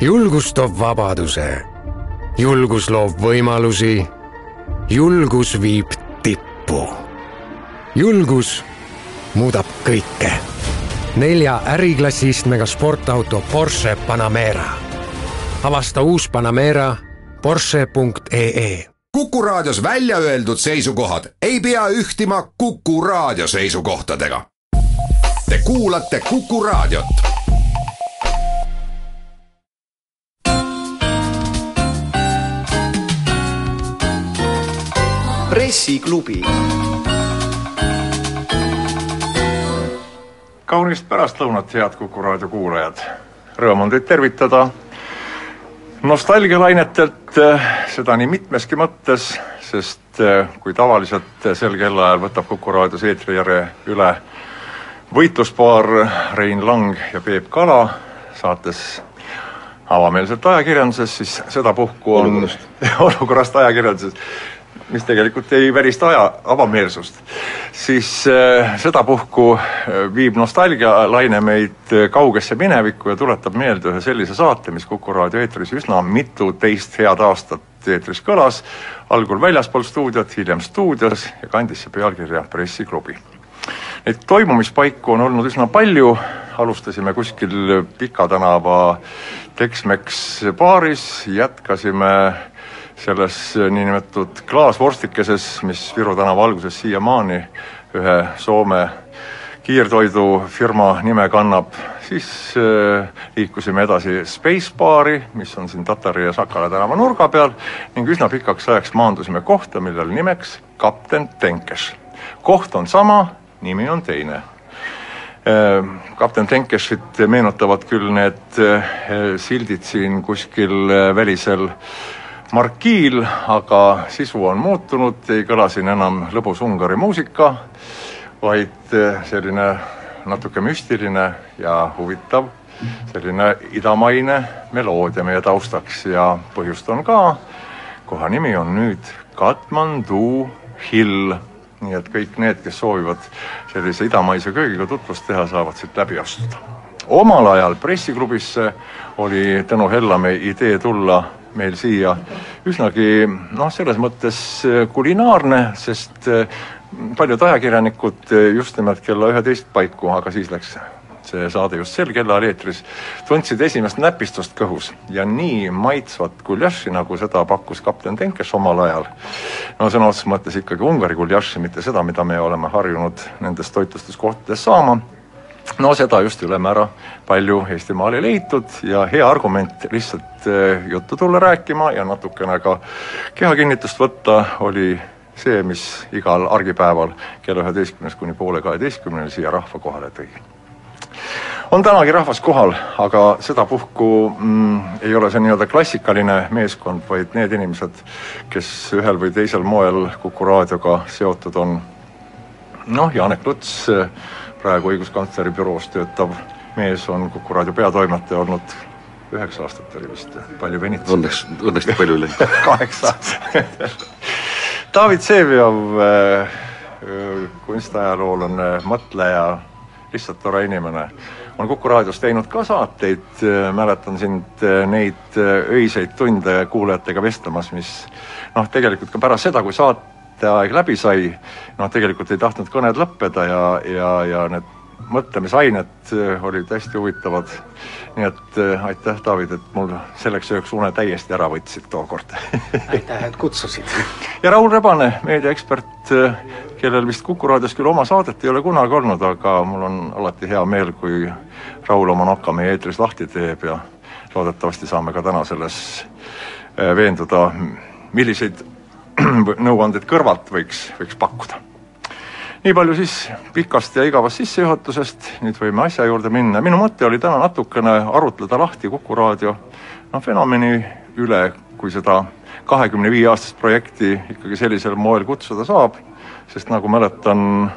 julgus toob vabaduse, julgus loob võimalusi, julgus viib tippu. julgus muudab kõike. nelja äriklassi istmega sportauto Porsche Panamera. avasta uus Panamera Porsche.ee Kuku Raadios välja öeldud seisukohad ei pea ühtima Kuku Raadio seisukohtadega. Te kuulate Kuku Raadiot. Pressiklubi. kaunist pärastlõunat, head Kuku Raadio kuulajad. Rõõm on teid tervitada nostalgialainetelt, seda nii mitmeski mõttes, sest eh, kui tavaliselt sel kellaajal võtab Kuku raadios eetrijärje üle võitluspaar Rein Lang ja Peep Kala, saates avameelselt ajakirjanduses, siis sedapuhku on olukorrast, olukorrast ajakirjanduses mis tegelikult ei välista aja avameelsust, siis äh, sedapuhku äh, viib nostalgialaine meid äh, kaugesse minevikku ja tuletab meelde ühe sellise saate, mis Kuku raadio eetris üsna mituteist head aastat eetris kõlas, algul väljaspool stuudiot, hiljem stuudios ja kandis see pealkirja Pressiklubi. Neid toimumispaiku on olnud üsna palju, alustasime kuskil Pika tänava Tex-Mex baaris, jätkasime selles äh, niinimetatud klaasvorstikeses, mis Viru tänava alguses siiamaani ühe Soome kiirtoidufirma nime kannab, siis äh, liikusime edasi Spacebaari, mis on siin Tatari ja Sakala tänava nurga peal ning üsna pikaks ajaks maandusime kohta, millel nimeks kapten Tenkes. koht on sama, nimi on teine äh, kapten Tenkešit meenutavad küll need äh, sildid siin kuskil välisel markiil, aga sisu on muutunud, ei kõla siin enam lõbus Ungari muusika, vaid eh, selline natuke müstiline ja huvitav selline idamaine meloodia meie taustaks ja põhjust on ka, koha nimi on nüüd Katmandu Hill, nii et kõik need, kes soovivad sellise idamaise köögiga tutvust teha, saavad siit läbi astuda. omal ajal pressiklubisse oli Tõnu Hellamäe idee tulla meil siia üsnagi noh, selles mõttes äh, kulinaarne, sest äh, paljud ajakirjanikud äh, just nimelt kella üheteist paiku, aga siis läks see saade just sel kellaajal eetris, tundsid esimest näpistust kõhus ja nii maitsvat guljaši, nagu seda pakkus kapten Tenkes omal ajal. no sõna otseses mõttes ikkagi Ungari guljaši, mitte seda, mida me oleme harjunud nendes toitlustuskohtades saama no seda just ülemäära palju Eestimaal ei leitud ja hea argument lihtsalt eh, juttu tulla rääkima ja natukene ka kehakinnitust võtta oli see, mis igal argipäeval kella üheteistkümnest kuni poole kaheteistkümneni siia rahva kohale tõi. on tänagi rahvas kohal, aga sedapuhku mm, ei ole see nii-öelda klassikaline meeskond, vaid need inimesed, kes ühel või teisel moel Kuku raadioga seotud on. noh, Janek Luts praegu õiguskantsleri büroos töötav mees on Kuku raadio peatoimetaja olnud. Üheksa aastat oli vist, palju venitas. õnneks, õnneks nii palju ei läinud kaheksa David Vseviov äh,, kunstiajaloolane, mõtleja, lihtsalt tore inimene, on Kuku raadios teinud ka saateid, äh, mäletan sind äh, neid äh, öiseid tunde kuulajatega vestlemas, mis noh, tegelikult ka pärast seda, kui saat-, mõtteaeg läbi sai, noh, tegelikult ei tahtnud kõned lõppeda ja, ja, ja need mõtlemisained äh, olid hästi huvitavad. nii et äh, aitäh, David, et mul selleks ööks une täiesti ära võtsid tookord aitäh, et kutsusid. ja Raul Rebane, meediaekspert, äh, kellel vist Kuku raadios küll oma saadet ei ole kunagi olnud, aga mul on alati hea meel, kui Raul oma nokka meie eetris lahti teeb ja loodetavasti saame ka täna selles veenduda, milliseid nõuandeid kõrvalt võiks, võiks pakkuda. nii palju siis pikast ja igavast sissejuhatusest, nüüd võime asja juurde minna, minu mõte oli täna natukene arutleda lahti Kuku raadio noh, fenomeni üle, kui seda kahekümne viie aastast projekti ikkagi sellisel moel kutsuda saab, sest nagu mäletan,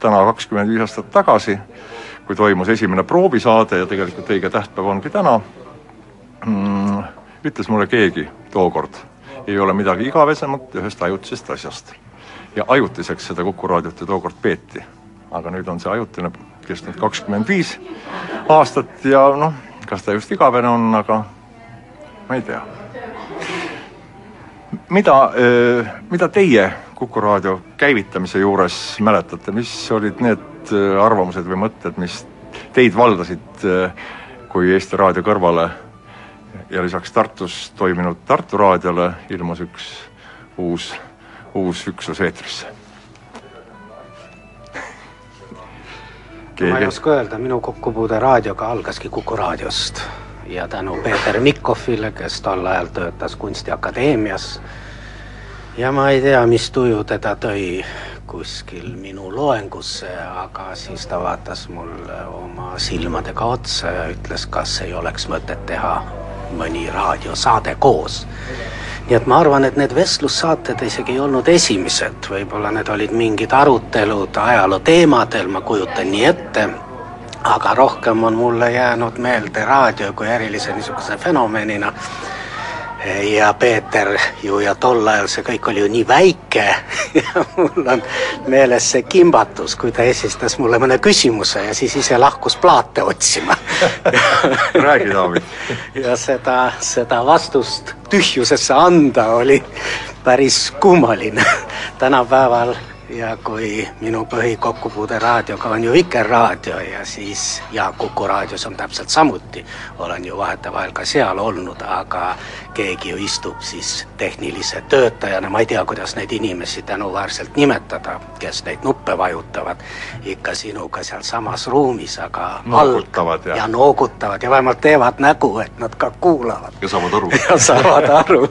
täna kakskümmend viis aastat tagasi, kui toimus esimene proovisaade ja tegelikult õige tähtpäev ongi täna mm,, ütles mulle keegi tookord ei ole midagi igavesemat ühest ajutisest asjast. ja ajutiseks seda Kuku raadiot ju tookord peeti. aga nüüd on see ajutine kestnud kakskümmend viis aastat ja noh, kas ta just igavene on, aga ma ei tea. mida, mida teie Kuku raadio käivitamise juures mäletate, mis olid need arvamused või mõtted, mis teid valdasid, kui Eesti Raadio kõrvale ja lisaks Tartus toiminud Tartu raadiole ilmus üks uus, uus üksus eetrisse. ma ei oska öelda, minu kokkupuude raadioga algaski Kuku raadiost ja tänu Peeter Mikkofile, kes tol ajal töötas Kunstiakadeemias. ja ma ei tea, mis tuju teda tõi kuskil minu loengusse, aga siis ta vaatas mulle oma silmadega otsa ja ütles, kas ei oleks mõtet teha mõni raadiosaade koos. nii et ma arvan, et need vestlussaated isegi ei olnud esimesed, võib-olla need olid mingid arutelud ajaloo teemadel, ma kujutan nii ette, aga rohkem on mulle jäänud meelde raadio kui ärilise niisuguse fenomenina ja Peeter ju ja tol ajal see kõik oli ju nii väike ja mul on meeles see kimbatus, kui ta esitas mulle mõne küsimuse ja siis ise lahkus plaate otsima räägi, Taavi. ja seda, seda vastust tühjusesse anda oli päris kummaline. tänapäeval ja kui minu põhikokkupuude raadioga on ju Vikerraadio ja siis ja Kuku raadios on täpselt samuti, olen ju vahetevahel ka seal olnud, aga keegi ju istub siis tehnilise töötajana, ma ei tea, kuidas neid inimesi tänuväärselt nimetada, kes neid nuppe vajutavad, ikka sinuga sealsamas ruumis, aga noogutavad ja. ja noogutavad ja vähemalt teevad nägu, et nad ka kuulavad. ja saavad aru. ja saavad aru,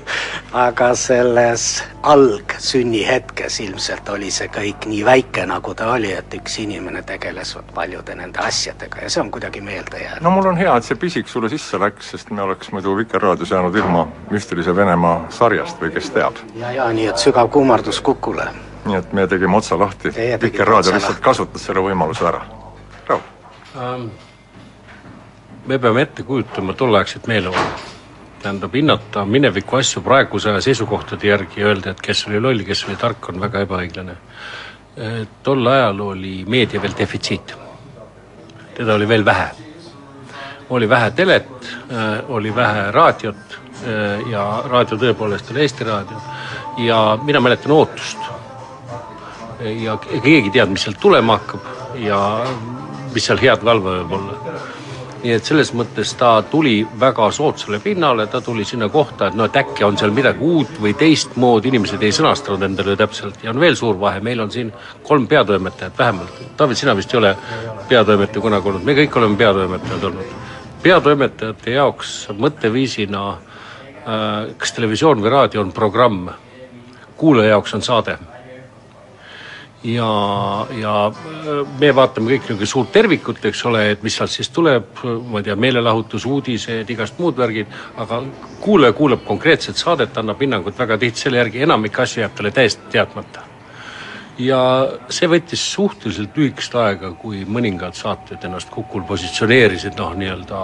aga selles algsünnihetkes ilmselt oli see kõik nii väike, nagu ta oli, et üks inimene tegeles paljude nende asjadega ja see on kuidagi meelde jäänud. no mul on hea, et see pisik sulle sisse läks, sest me oleks muidu Vikerraadios jäänud ilma müstilise Venemaa sarjast või kes teab. ja, ja nii, et sügav kummardus Kukule. nii et me tegime otsa lahti, Vikerraadio lihtsalt kasutas selle võimaluse ära. Raul ähm,. me peame ette kujutama tolleaegset meeleolu tähendab, hinnata mineviku asju praeguse aja seisukohtade järgi ja öelda, et kes oli loll, kes oli tark, on väga ebaõiglane. tol ajal oli meedia veel defitsiit. teda oli veel vähe. oli vähe telet, oli vähe raadiot ja raadio tõepoolest oli Eesti Raadio. ja mina mäletan ootust. ja keegi ei teadnud, mis sealt tulema hakkab ja mis seal head valve võib olla nii et selles mõttes ta tuli väga soodsale pinnale, ta tuli sinna kohta, et noh, et äkki on seal midagi uut või teistmoodi, inimesed ei sõnastanud endale täpselt. Ja on veel suur vahe, meil on siin kolm peatoimetajat vähemalt. David, sina vist ei ole peatoimetaja kunagi olnud, me kõik oleme peatoimetajad olnud. peatoimetajate jaoks mõtteviisina äh, kas televisioon või raadio on programm, kuulaja jaoks on saade ja, ja me vaatame kõik niisugune suurt tervikut, eks ole, et mis sealt siis tuleb, ma ei tea, meelelahutus, uudised, igast muud värgid, aga kuulaja kuulab konkreetset saadet, annab hinnangut väga tihti. Selle järgi, enamik asju jääb talle täiesti teadmata. ja see võttis suhteliselt lühikest aega, kui mõningad saated ennast Kukul positsioneerisid noh, nii-öelda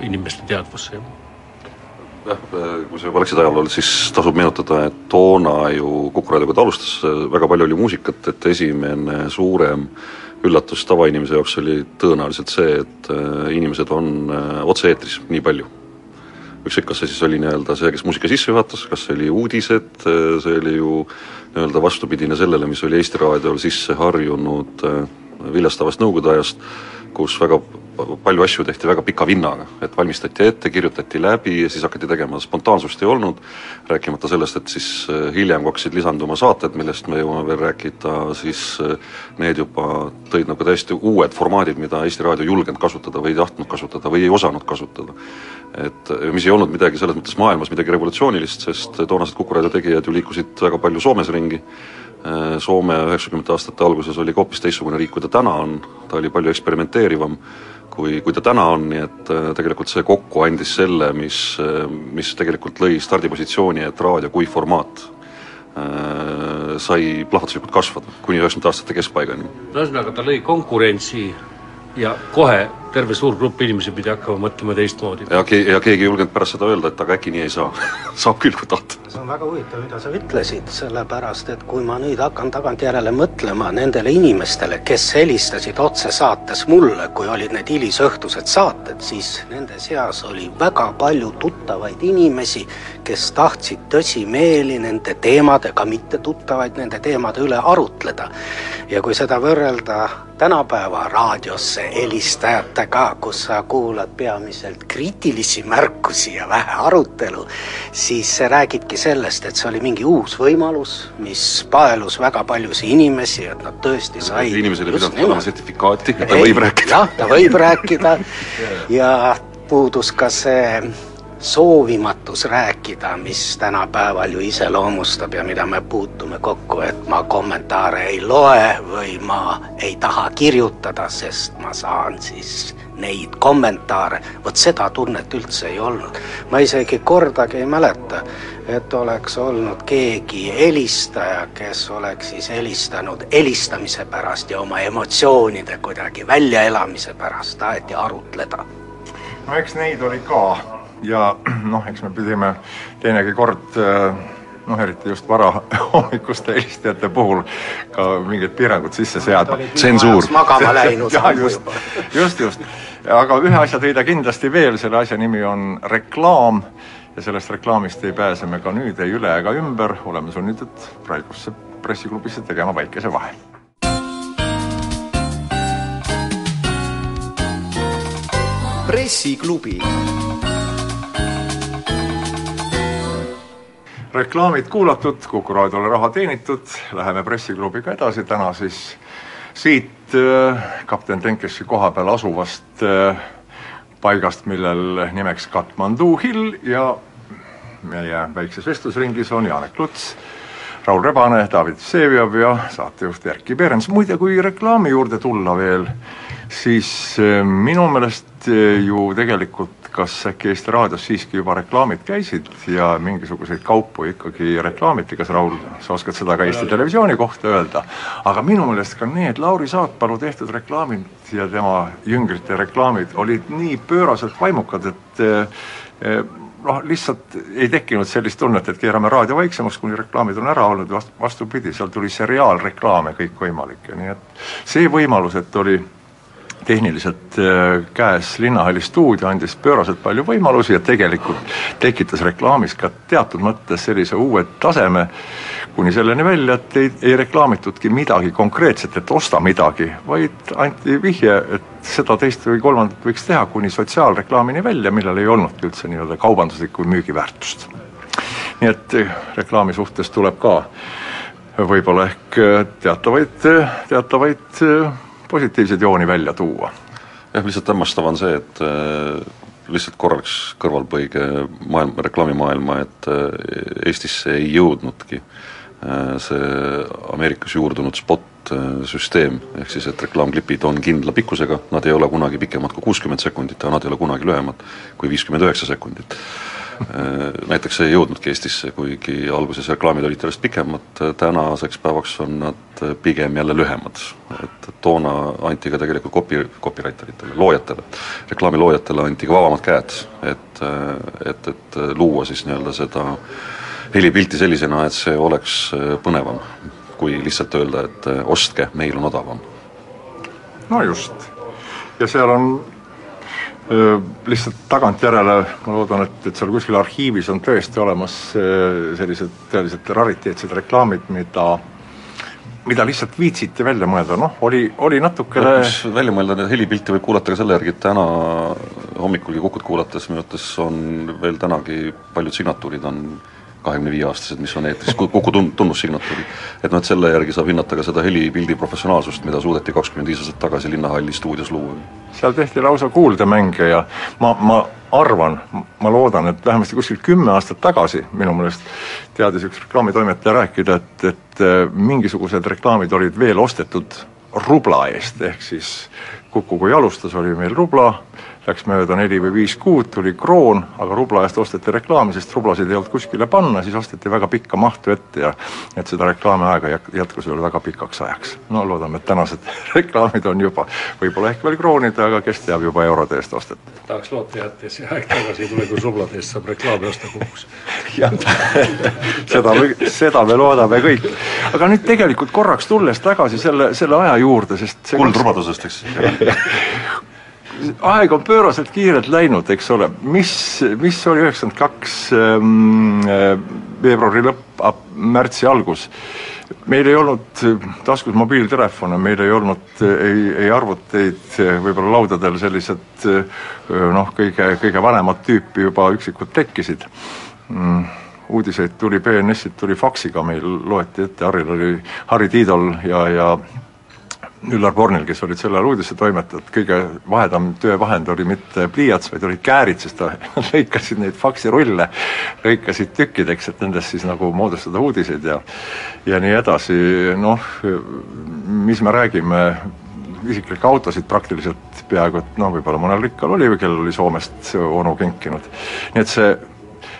inimeste teadvusse jah, kui sa juba läksid ajaloole, siis tasub meenutada, et toona ju Kuku raadioga ta alustas, väga palju oli muusikat, et esimene suurem üllatus tavainimese jaoks oli tõenäoliselt see, et äh, inimesed on äh, otse-eetris nii palju. ükskõik, kas see siis oli nii-öelda see, kes muusika sisse juhatas, kas see oli uudised, äh, see oli ju nii-öelda vastupidine sellele, mis oli Eesti Raadiol sisse harjunud viljastavast nõukogude ajast, kus väga palju asju tehti väga pika vinnaga, et valmistati ette, kirjutati läbi ja siis hakati tegema, spontaansust ei olnud, rääkimata sellest, et siis äh, hiljem, hakkasid lisanduma saated, millest me jõuame veel rääkida, siis äh, need juba tõid nagu täiesti uued formaadid, mida Eesti Raadio ei julgenud kasutada või ei tahtnud kasutada või ei osanud kasutada. et mis ei olnud midagi selles mõttes maailmas midagi revolutsioonilist, sest toonased Kuku raadio tegijad ju liikusid väga palju Soomes ringi, Soome üheksakümnendate aastate alguses oli hoopis teistsugune riik, kui ta täna on, ta oli palju eksperimenteerivam kui, kui ta täna on, nii et äh, tegelikult see kokku andis selle, mis, äh, mis tegelikult lõi stardipositsiooni, et raadio kui formaat äh, sai plahvatuslikult kasvada kuni üheksakümnendate aastate keskpaigani. no ühesõnaga, ta lõi konkurentsi ja kohe terve suur grupp inimesi pidi hakkama mõtlema teistmoodi. ja ke-, ja keegi ei julgenud pärast seda öelda, et aga äkki nii ei saa saab küll, kui tahta. see on väga huvitav, mida sa ütlesid, sellepärast et kui ma nüüd hakkan tagantjärele mõtlema nendele inimestele, kes helistasid otsesaates mulle, kui olid need hilisõhtused saated, siis nende seas oli väga palju tuttavaid inimesi, kes tahtsid tõsimeeli nende teemadega, mitte tuttavaid nende teemade üle arutleda. ja kui seda võrrelda tänapäeva raadiosse helistajatega, kus sa kuulad peamiselt kriitilisi märkusi ja vähe arutelu, siis see räägibki sellest, et see oli mingi uus võimalus, mis paelus väga paljusid inimesi, et nad tõesti said inimesel ei pidanud olema sertifikaati, et ta Ei, võib rääkida. jah, ta võib rääkida ja puudus ka see soovimatus rääkida, mis tänapäeval ju iseloomustab ja mida me puutume kokku, et ma kommentaare ei loe või ma ei taha kirjutada, sest ma saan siis neid kommentaare, vot seda tunnet üldse ei olnud. ma isegi kordagi ei mäleta, et oleks olnud keegi helistaja, kes oleks siis helistanud helistamise pärast ja oma emotsioonide kuidagi väljaelamise pärast taheti arutleda. no eks neid oli ka ja noh, eks me pidime teinegi kord äh, noh, eriti just varahommikuste helistajate puhul ka mingid piirangud sisse seadma. Tsensuur. magama läinud just just, just. aga ühe asja tõi ta kindlasti veel, selle asja nimi on reklaam ja sellest reklaamist ei pääse me ka nüüd ei üle ega ümber, oleme sunnitud praegusse pressiklubisse tegema väikese vahe. pressiklubi reklaamid kuulatud, Kuku raadiole raha teenitud, läheme pressiklubiga edasi, täna siis siit äh, kapten Tenkesi koha peal asuvast äh, paigast, millel nimeks Katmandu hill ja meie väikses vestlusringis on Janek Luts, Raul Rebane, David Vseviov ja saatejuht Erkki Perens. muide, kui reklaami juurde tulla veel, siis äh, minu meelest ju tegelikult kas äkki Eesti Raadios siiski juba reklaamid käisid ja mingisuguseid kaupu ikkagi reklaamiti, kas Raul, sa oskad seda ka Eesti Televisiooni kohta öelda? aga minu meelest ka need Lauri Saatpalu tehtud reklaamid ja tema jüngrite reklaamid olid nii pööraselt vaimukad, et eh, noh, lihtsalt ei tekkinud sellist tunnet, et keerame raadio vaiksemaks, kuni reklaamid on ära olnud, vast-, vastupidi, seal tuli seriaalreklaame kõikvõimalikke, nii et see võimalus, et oli tehniliselt äh, käes Linnahalli stuudio andis pööraselt palju võimalusi ja tegelikult tekitas reklaamis ka teatud mõttes sellise uue taseme, kuni selleni välja, et ei, ei reklaamitudki midagi konkreetset, et osta midagi, vaid anti vihje, et seda, teist või kolmandat võiks teha, kuni sotsiaalreklaamini välja, millel ei olnudki üldse nii-öelda kaubanduslikku müügiväärtust. nii et eh, reklaami suhtes tuleb ka võib-olla ehk eh, teatavaid, teatavaid positiivseid jooni välja tuua. jah, lihtsalt hämmastav on see, et äh, lihtsalt korraks kõrvalpõige maailm, reklaamimaailma, et äh, Eestisse ei jõudnudki äh, see Ameerikas juurdunud spot äh, süsteem, ehk siis et reklaamklipid on kindla pikkusega, nad ei ole kunagi pikemad kui kuuskümmend sekundit ja nad ei ole kunagi lühemad kui viiskümmend üheksa sekundit. Äh, näiteks ei jõudnudki Eestisse, kuigi alguses reklaamid olid järjest pikemad, tänaseks päevaks on nad pigem jälle lühemad. et toona anti ka tegelikult copy, copywriter itele, loojatele, reklaamiloojatele anti ka vabamad käed, et, et, et luua siis nii-öelda seda helipilti sellisena, et see oleks põnevam, kui lihtsalt öelda, et ostke, meil on odavam. no just, ja seal on lihtsalt tagantjärele, ma loodan, et, et seal kuskil arhiivis on tõesti olemas sellised tõeliselt rariteetsed reklaamid, mida mida lihtsalt viitsiti välja mõelda, noh, oli, oli natukene mis välja mõelda, neid helipilti võib kuulata ka selle järgi, et täna hommikulgi Kukut kuulates minu arvates on veel tänagi paljud signatuurid on kahekümne viie aastased, mis on eetris, Kuku tun-, tunnussignatuurid. et noh, et selle järgi saab hinnata ka seda helipildi professionaalsust, mida suudeti kakskümmend viis aastat tagasi Linnahalli stuudios luua. seal tehti lausa kuuldemänge ja ma, ma arvan, ma loodan, et vähemasti kuskil kümme aastat tagasi minu meelest teadis üks reklaamitoimetaja rääkida, et, et äh, mingisugused reklaamid olid veel ostetud rubla eest, ehk siis Kuku kui alustas, oli meil rubla, läks mööda neli või viis kuud, tuli kroon, aga rubla eest osteti reklaami, sest rublasid ei olnud kuskile panna, siis osteti väga pikka mahtu ette ja et seda reklaamiaega jät-, jätkus veel väga pikaks ajaks. no loodame, et tänased reklaamid on juba võib-olla ehk veel kroonide, aga kes teab, juba eurode eest ostetud. tahaks loota jah, et see aeg tagasi ei tule, kus rublade eest saab reklaami osta kuhuks. jah, seda me, seda me loodame kõik. aga nüüd tegelikult korraks tulles tagasi selle, selle aja juurde, sest see kuldrubadusest, eks aeg on pööraselt kiirelt läinud, eks ole, mis, mis oli üheksakümmend kaks ähm, äh, veebruari lõpp, märtsi algus, meil ei olnud taskus mobiiltelefone, meil ei olnud ei, ei arvuteid, võib-olla laudadel sellised noh, kõige, kõige vanemat tüüpi juba üksikud tekkisid. Mm uudiseid tuli BNS-ilt tuli faksiga, meil loeti ette, Harril oli, Harri Tiidol ja, ja Üllar Bornil, kes olid sel ajal uudistetoimetajad, kõige vahedam töövahend oli mitte pliiats, vaid olid käärid, sest ta lõikasid neid faksirulle, lõikasid tükkideks, et nendest siis nagu moodustada uudiseid ja ja nii edasi, noh, mis me räägime, isiklikke autosid praktiliselt peaaegu et noh, võib-olla mõnel rikkal oli või kellel oli Soomest onu kinkinud. nii et see,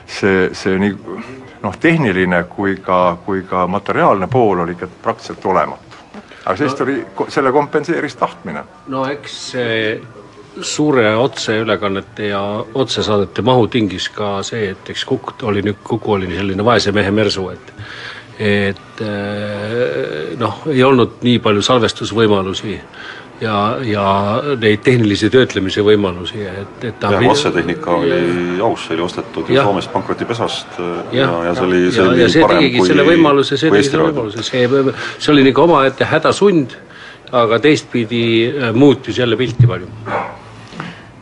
see, see nii noh, tehniline kui ka, kui ka materiaalne pool oli ikka praktiliselt olematu aga sellest no, oli, selle kompenseeris tahtmine. no eks see suure otseülekannete ja otsesaadete mahu tingis ka see, et eks Kukk oli nüüd, Kuku oli selline vaese mehe mersu, et et eh, noh, ei olnud nii palju salvestusvõimalusi ja, ja neid tehnilisi töötlemise võimalusi, et, et jah, otsetehnika oli aus, see oli ostetud ju Soomest pankrotipesast ja, ja, ja see oli, see oli see tegigi selle võimaluse, see tegi selle võimaluse, see, see oli nagu omaette hädasund, aga teistpidi äh, muutis jälle pilti palju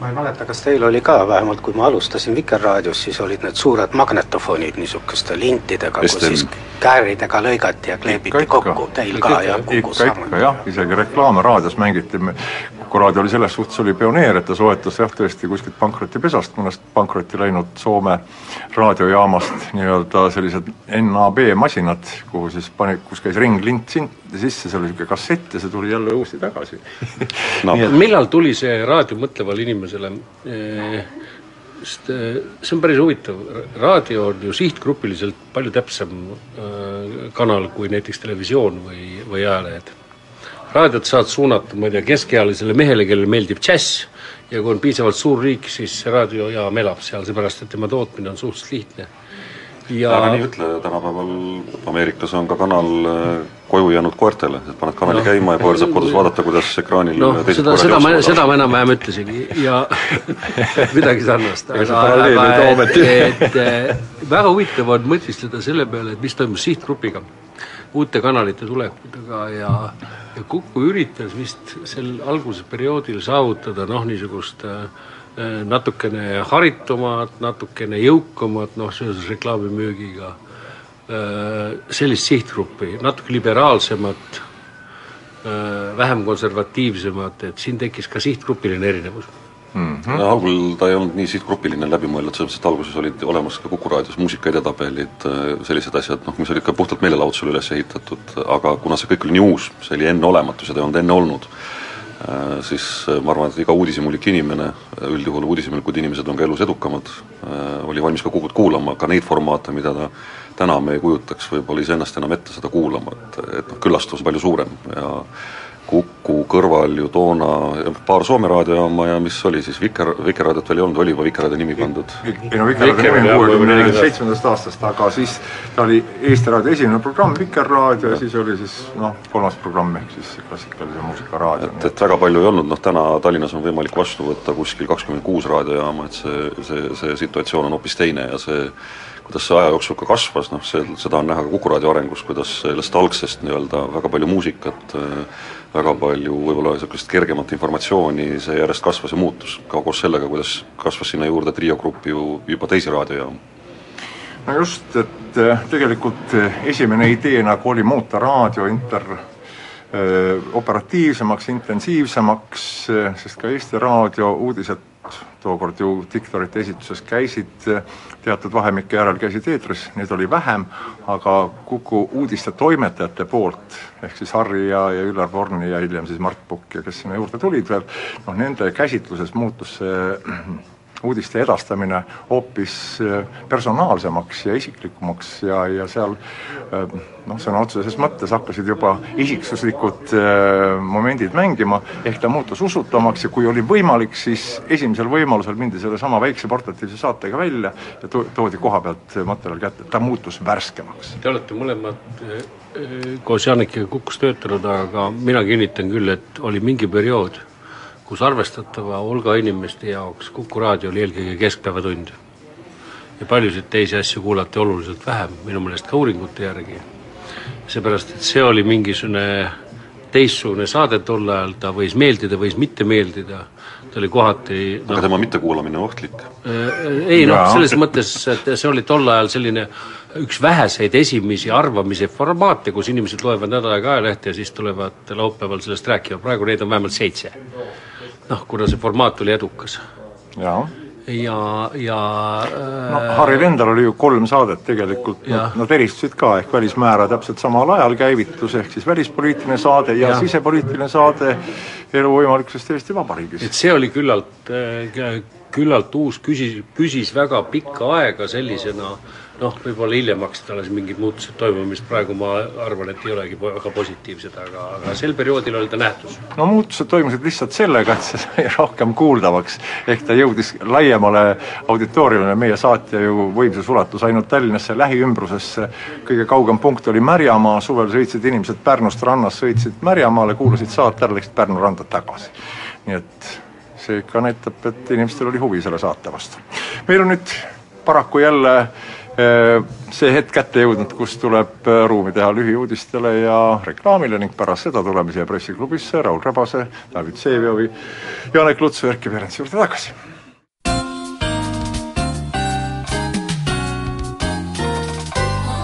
ma ei mäleta, kas teil oli ka, vähemalt kui ma alustasin Vikerraadios, siis olid need suured magnetofonid niisuguste lintidega, kus siis kääridega lõigati ja kleebiti ikka, kokku, teil ka ikka, ja Kuku sarnane. jah, isegi reklaame raadios mängiti, Kuku raadio oli selles suhtes oli pioneer, et ta soetas jah, tõesti kuskilt pankrotipesast, mõnest pankrotti läinud Soome raadiojaamast nii-öelda sellised NAB masinad, kuhu siis pani, kus käis ringlint sisse, seal oli niisugune kassett ja see tuli jälle uuesti tagasi. No.. Et... millal tuli see raadio mõtlevale inimesele sest see on päris huvitav, raadio on ju sihtgrupiliselt palju täpsem kanal kui näiteks televisioon või, või ajalehed raadiot saad suunata, ma ei tea, keskealisele mehele, kellele meeldib džäss ja kui on piisavalt suur riik, siis raadiojaam elab seal, seepärast et tema tootmine on suhteliselt lihtne. ja ära nii ütle, tänapäeval Ameerikas on ka kanal äh, koju jäänud koertele, et paned kanali no. käima ja koer saab kodus vaadata, kuidas ekraanil no, seda, seda ma, seda ma enam-vähem ütlesingi ja midagi sarnast, aga, aga et, et väga huvitav on mõtiskleda selle peale, et mis toimus sihtgrupiga uute kanalite tulekutega ja, ja Kuku üritas vist sel algusperioodil saavutada noh, niisugust äh, natukene haritumat, natukene jõukamat, noh, seoses reklaamimüügiga äh,, sellist sihtgruppi, natuke liberaalsemat äh,, vähem konservatiivsemat, et siin tekkis ka sihtgrupiline erinevus mm. -hmm. No, algul ta ei olnud nii sihtgrupiline läbimõeldud, selles mõttes, et alguses olid olemas ka Kuku raadios muusika edetabelid, äh, sellised asjad, noh, mis olid ka puhtalt meelelahutusele üles ehitatud, aga kuna see kõik oli nii uus, see oli enneolematu, seda ei olnud enne olnud, äh, siis äh, ma arvan, et iga uudishimulik inimene, üldjuhul uudishimulikud inimesed on ka elus edukamad, oli valmis ka Kukut kuulama, ka neid formaate, mida ta täna me ei kujutaks võib-olla iseennast enam ette seda kuulama, et, et noh, küllastus palju suurem ja Kuku kõrval ju toona paar Soome raadiojaama ja mis oli siis, Viker, Vikerraadiot veel ei olnud, oli juba Vikerraadio nimi pandud? ei no Vikerraadio nimi on kuuekümne seitsmendast aastast, aga siis ta oli Eesti Raadio esimene programm, Vikerraadio, ja siis oli siis noh, kolmas programm ehk siis klassikalise muusika raadio. et, et väga palju ei olnud, noh täna Tallinnas on võimalik vastu võtta kuskil kakskümmend kuus raadiojaama, et see, see, see situatsioon on hoopis teine ja see kuidas see aja jooksul ka kasvas, noh see, seda on näha ka Kuku raadio arengus, kuidas sellest algsest nii-öelda väga palju muusikat äh, väga palju võib-olla niisugust kergemat informatsiooni, see järjest kasvas ja muutus, ka koos sellega, kuidas kasvas sinna juurde Trio Grupp ju juba teisi raadiojaamu. no just, et äh, tegelikult äh, esimene idee nagu oli muuta raadio inter- äh, operatiivsemaks, intensiivsemaks, sest ka Eesti Raadio uudised tookord ju diktorite esituses käisid, teatud vahemike järel käisid eetris, neid oli vähem, aga Kuku uudiste toimetajate poolt, ehk siis Harri ja, ja Üllar Vorni ja hiljem siis Mart Pukk ja kes sinna juurde tulid veel, noh nende käsitluses muutus see uudiste edastamine hoopis äh, personaalsemaks ja isiklikumaks ja, ja seal äh, noh, sõna otseses mõttes hakkasid juba isiksuslikud äh, momendid mängima, ehk ta muutus usutavamaks ja kui oli võimalik, siis esimesel võimalusel mindi sellesama väikse portatiivse saatega välja ja to-, toodi koha pealt materjal kätte, ta muutus värskemaks. Te olete mõlemad koos Jannikiga Kukus töötanud, aga mina kinnitan küll, et oli mingi periood kus arvestatava hulga inimeste jaoks Kuku raadio oli eelkõige keskpäevatund. ja paljusid teisi asju kuulati oluliselt vähem, minu meelest ka uuringute järgi. seepärast, et see oli mingisugune teistsugune saade tol ajal, ta võis meeldida, võis mitte meeldida, ta oli kohati no, aga tema mittekuulamine ohtlik? Äh, ei noh, selles mõttes, et see oli tol ajal selline üks väheseid esimesi arvamise formaate, kus inimesed loevad nädal aega ajalehte ja siis tulevad laupäeval sellest rääkima, praegu neid on vähemalt seitse noh, kuna see formaat oli edukas. jaa ja, ja no Harril endal oli ju kolm saadet tegelikult, nad eristusid ka, ehk Välismäära täpselt samal ajal käivitus, ehk siis välispoliitiline saade ja, ja. sisepoliitiline saade elu võimalikkusest Eesti Vabariigis. et see oli küllalt, äh, küllalt uus, küsis, püsis väga pikka aega sellisena äh, noh, võib-olla hiljem hakkasid alles mingid muutused toimuma, mis praegu ma arvan, et ei olegi väga positiivsed, aga, aga sel perioodil oli ta nähtus. no muutused toimusid lihtsalt sellega, et see sai rohkem kuuldavaks, ehk ta jõudis laiemale auditooriumile, meie saatja ju võimsus ulatus ainult Tallinnasse lähiümbrusesse, kõige kaugem punkt oli Märjamaa, suvel sõitsid inimesed Pärnust rannast, sõitsid Märjamaale, kuulasid saate ära, läksid Pärnu randa tagasi. nii et see ikka näitab, et inimestel oli huvi selle saate vastu. meil on nüüd paraku jälle see hetk kätte jõudnud, kus tuleb äh, ruumi teha lühiuudistele ja reklaamile ning pärast seda tuleme siia pressiklubisse Raul Rebase, David Vseviovi, Janek Lutsu, Erkki Perentsi juurde tagasi.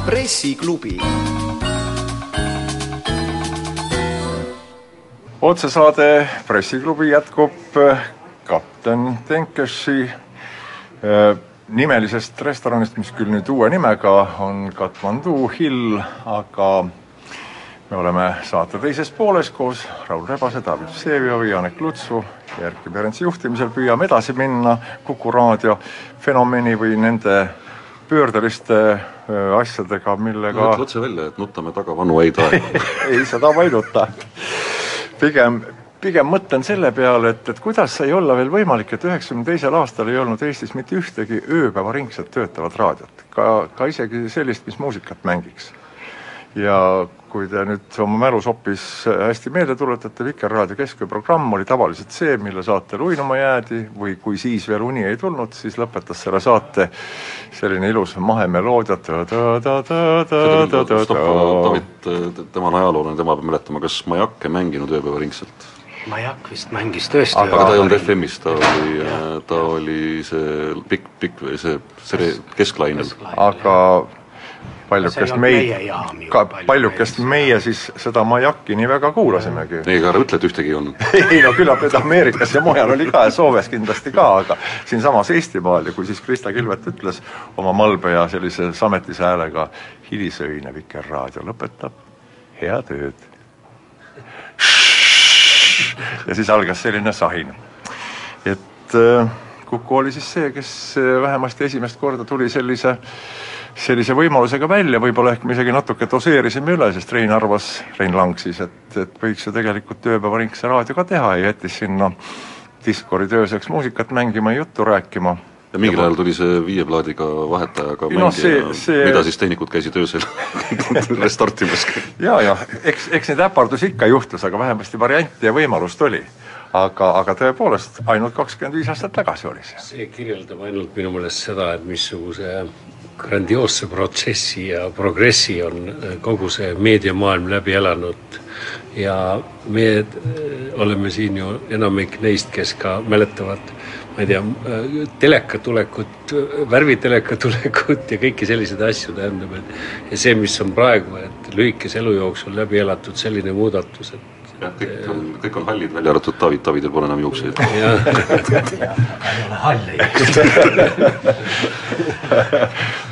pressiklubi otsesaade Pressiklubi jätkub äh, kapten Tenkesi nimelisest restoranist, mis küll nüüd uue nimega on Katmandu Hill, aga me oleme saate teises pooles koos Raul Rebase, David Vseviovi, Janek Lutsu ja Erkki Perentsi juhtimisel püüame edasi minna Kuku raadio fenomeni või nende pöördeliste asjadega, millega ütle otse välja, et nutame taga vanu häid aegu ei, seda ma ei nuta. pigem pigem mõtlen selle peale, et, et kuidas sai olla veel võimalik, et üheksakümne teisel aastal ei olnud Eestis mitte ühtegi ööpäevaringselt töötavat raadiot, ka, ka isegi sellist, mis muusikat mängiks. ja kui te nüüd oma mälus hoopis hästi meelde tuletate, Vikerraadio keskööprogramm oli tavaliselt see, mille saatel uinuma jäädi või kui siis veel uni ei tulnud, siis lõpetas selle saate selline ilus mahemeloodia. David, tema on ajaloolane, tema peab mäletama, kas Majakke mänginud ööpäevaringselt? Majak vist mängis tõesti aga ta ei olnud FM-is, ta oli, ta oli see pikk, pikk, see, see kesklainel. aga paljukest meid, ka paljukest meie siis seda Majaki nii väga kuulasimegi. ei, aga ära ütle, et ühtegi ei olnud. Ei no küllap nüüd Ameerikas ja mujal oli ka ja Soomes kindlasti ka, aga siinsamas Eestimaal ja kui siis Krista Kilvet ütles oma malbe ja sellise sametise häälega hilisöine Vikerraadio lõpetab, head ööd ja siis algas selline sahin. et äh, Kuku oli siis see, kes äh, vähemasti esimest korda tuli sellise, sellise võimalusega välja, võib-olla ehk me isegi natuke doseerisime üle, sest Rein arvas, Rein Lang siis, et, et võiks ju tegelikult ööpäevaringse raadio ka teha ja jättis sinna diskori tööseks muusikat mängima ja juttu rääkima ja mingil ajal tuli see viie plaadiga vahetajaga no, mängija, see... mida siis tehnikud käisid öösel restartimas. ja, ja eks, eks neid äpardusi ikka juhtus, aga vähemasti varianti ja võimalust oli. aga, aga tõepoolest, ainult kakskümmend viis aastat tagasi oli see. see kirjeldab ainult minu meelest seda, et missuguse grandioosse protsessi ja progressi on kogu see meediamaailm läbi elanud ja meie oleme siin ju enamik neist, kes ka mäletavad ma ei tea, teleka tulekut, värviteleka tulekut ja kõiki selliseid asju, tähendab, et ja see, mis on praegu, et lühikese elu jooksul läbi elatud selline muudatus, et jah, kõik on, kõik on hallid, välja arvatud David, Davidil pole enam juukseid. jah, ei ole halli.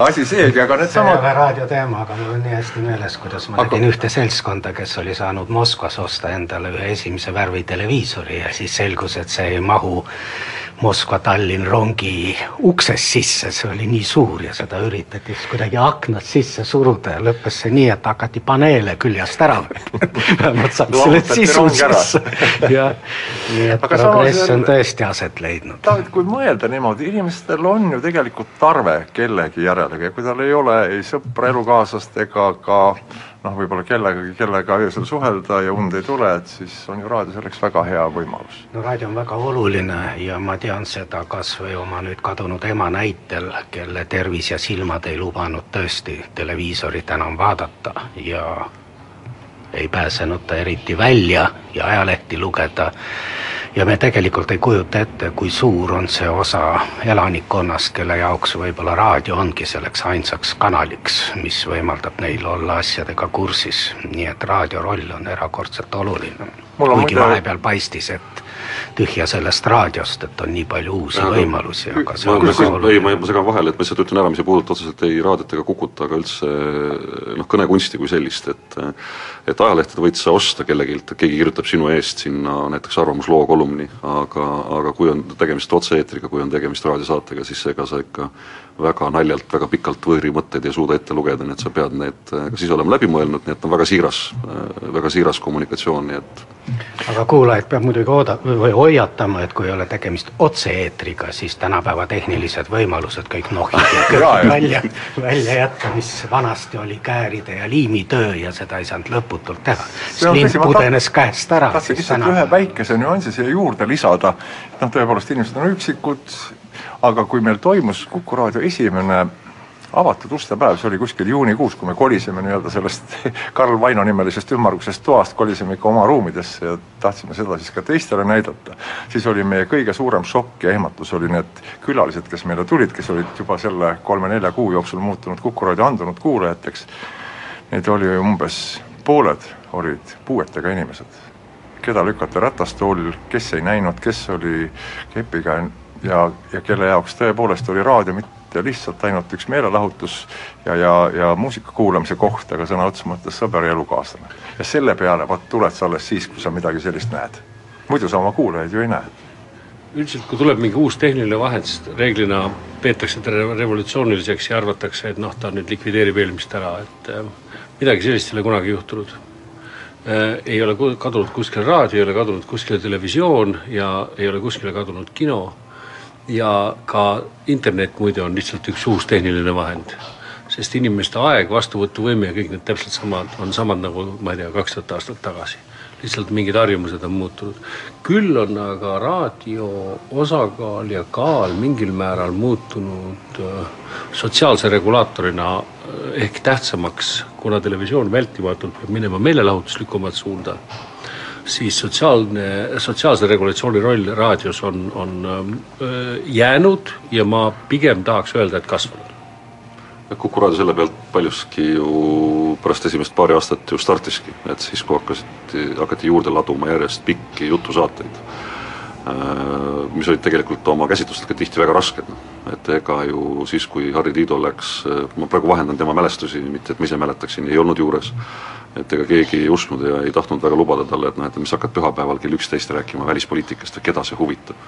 asi seegi, aga see ei needsamad ole raadioteema, aga mul on nii hästi meeles, kuidas ma Aga- nägin ühte seltskonda, kes oli saanud Moskvas osta endale ühe esimese värvi televiisori ja siis selgus, et see ei mahu Moskva-Tallinn rongi uksest sisse, see oli nii suur ja seda üritati siis kuidagi aknast sisse suruda ja lõppes see nii, et hakati paneele küljest ära vähemalt saaks selle sisu sisse. jah, nii et Aga progress on tõesti aset leidnud. David, kui mõelda niimoodi, inimestel on ju tegelikult tarve kellegi järele ja kui tal ei ole ei sõpra, elukaaslast ega ka noh, võib-olla kellegagi, kellega öösel suhelda ja und ei tule, et siis on ju raadio selleks väga hea võimalus. no raadio on väga oluline ja ma tean seda kas või oma nüüd kadunud ema näitel, kelle tervis ja silmad ei lubanud tõesti televiisorit enam vaadata ja ei pääsenud ta eriti välja ja ajalehti lugeda. ja me tegelikult ei kujuta ette, kui suur on see osa elanikkonnast, kelle jaoks võib-olla raadio ongi selleks ainsaks kanaliks, mis võimaldab neil olla asjadega kursis, nii et raadio roll on erakordselt oluline. Kuigi muide- vahepeal paistis, et tühja sellest raadiost, et on nii palju uusi võimalusi, aga see ma, on väga ei, ma, oluline. ma segan vahele, et ma lihtsalt ütlen ära, mis ei puuduta otseselt ei raadiot ega Kukut, aga üldse noh, kõnekunsti kui sellist, et et ajalehtede võid sa osta kellelgi, et keegi kirjutab sinu eest sinna näiteks arvamusloo kolumni, aga, aga kui on tegemist otse-eetriga, kui on tegemist raadiosaatega, siis ega sa ikka väga naljalt, väga pikalt võõri mõtteid ei suuda ette lugeda, nii et sa pead need ka siis olema läbi mõelnud, nii et on väga siiras, väga siiras kommunikatsioon, nii et aga kuulajaid peab muidugi ooda- või hoiatama, et kui ei ole tegemist otse-eetriga, siis tänapäeva tehnilised võimalused kõik nohid välja, välja jätta, mis vanasti oli kääride ja liimitöö ja seda ei saanud lõputult teha. Lint pudenes käest ära. tahtsin lihtsalt ühe väikese nüansi siia juurde lisada, noh tõepoolest inimesed on üksikud, aga kui meil toimus Kuku raadio esimene avatud ustepäev, see oli kuskil juunikuus, kui me kolisime nii-öelda sellest Karl Vaino nimelisest ümmargusest toast, kolisime ikka oma ruumidesse ja tahtsime seda siis ka teistele näidata, siis oli meie kõige suurem šokk ja ehmatus oli need külalised, kes meile tulid, kes olid juba selle kolme-nelja kuu jooksul muutunud Kuku raadio andunud kuulajateks, neid oli umbes pooled olid puuetega inimesed. Keda lükati ratastoolil, kes ei näinud, kes oli kepiga ja, ja kelle jaoks tõepoolest oli raadio mitte lihtsalt ainult üks meelelahutus ja, ja, ja muusika kuulamise koht, aga sõna otseses mõttes sõber ja elukaaslane. ja selle peale vot tuled sa alles siis, kui sa midagi sellist näed. muidu sa oma kuulajaid ju ei näe. üldiselt kui tuleb mingi uus tehniline vahend, siis reeglina peetakse teda revolutsiooniliseks ja arvatakse, et noh, ta nüüd likvideerib eelmist ära, et äh, midagi sellist ei ole kunagi juhtunud äh, ei ole kadunud kuskile raadio, ei ole kadunud kuskile televisioon ja ei ole kuskile kadunud kino ja ka internet muide on lihtsalt üks uus tehniline vahend. sest inimeste aeg, vastuvõtuvõime ja kõik need täpselt samad, on samad nagu ma ei tea, kaks tuhat aastat tagasi. lihtsalt mingid harjumused on muutunud. küll on aga raadio osakaal ja kaal mingil määral muutunud äh, sotsiaalse regulaatorina äh, ehk tähtsamaks, kuna televisioon vältimatult peab minema meelelahutuslikumat suunda siis sotsiaalne, sotsiaalse regulatsiooni roll raadios on, on öö, jäänud ja ma pigem tahaks öelda, et kasvanud. Kuku raadio selle pealt paljuski ju pärast esimest paari aastat ju startiski, et siis, kui hakkasid, hakati juurde laduma järjest pikki jutusaateid, mis olid tegelikult oma käsitlustega tihti väga rasked, et ega ju siis, kui Harri Tiido läks, ma praegu vahendan tema mälestusi, mitte et ma ise mäletaksin, ei olnud juures, et ega keegi ei uskunud ja ei tahtnud väga lubada talle, et noh, et mis hakkad pühapäeval kell üksteist rääkima välispoliitikast või keda see huvitab.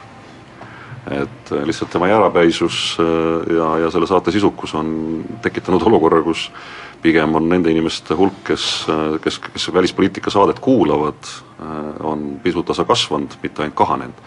Et lihtsalt tema jäärapäisus ja, ja selle saate sisukus on tekitanud olukorra, kus pigem on nende inimeste hulk, kes, kes, kes välispoliitika saadet kuulavad, on pisut tasa kasvanud, mitte ainult kahanenud.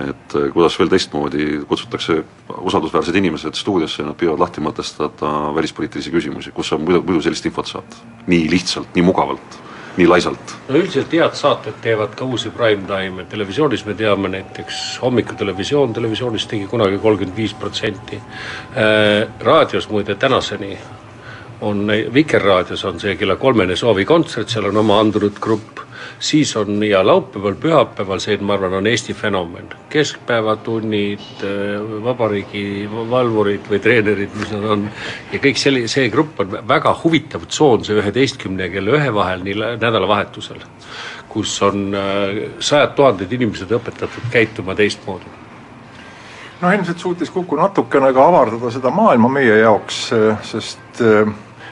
et kuidas veel teistmoodi kutsutakse usaldusväärsed inimesed stuudiosse ja nad püüavad lahti mõtestada välispoliitilisi küsimusi, kus sa muidu, muidu sellist infot saad. nii lihtsalt, nii mugavalt nii laisalt? no üldiselt head saated teevad ka uusi prime time, televisioonis me teame näiteks hommikutelevisioon, televisioonis tegi kunagi kolmkümmend viis protsenti. raadios muide tänaseni on, Vikerraadios on see kella kolmene soovikontsert, seal on oma andunud grupp, siis on ja laupäeval, pühapäeval, see, ma arvan, on Eesti fenomen. keskpäevatunnid, vabariigi valvurid või treenerid, mis nad on, ja kõik selli-, see grupp on väga huvitav tsoon, see üheteistkümne ja kella ühe vahel, nii nädalavahetusel, kus on sajad tuhanded inimesed õpetatud käituma teistmoodi no ilmselt suutis Kuku natukene ka avardada seda maailma meie jaoks, sest äh,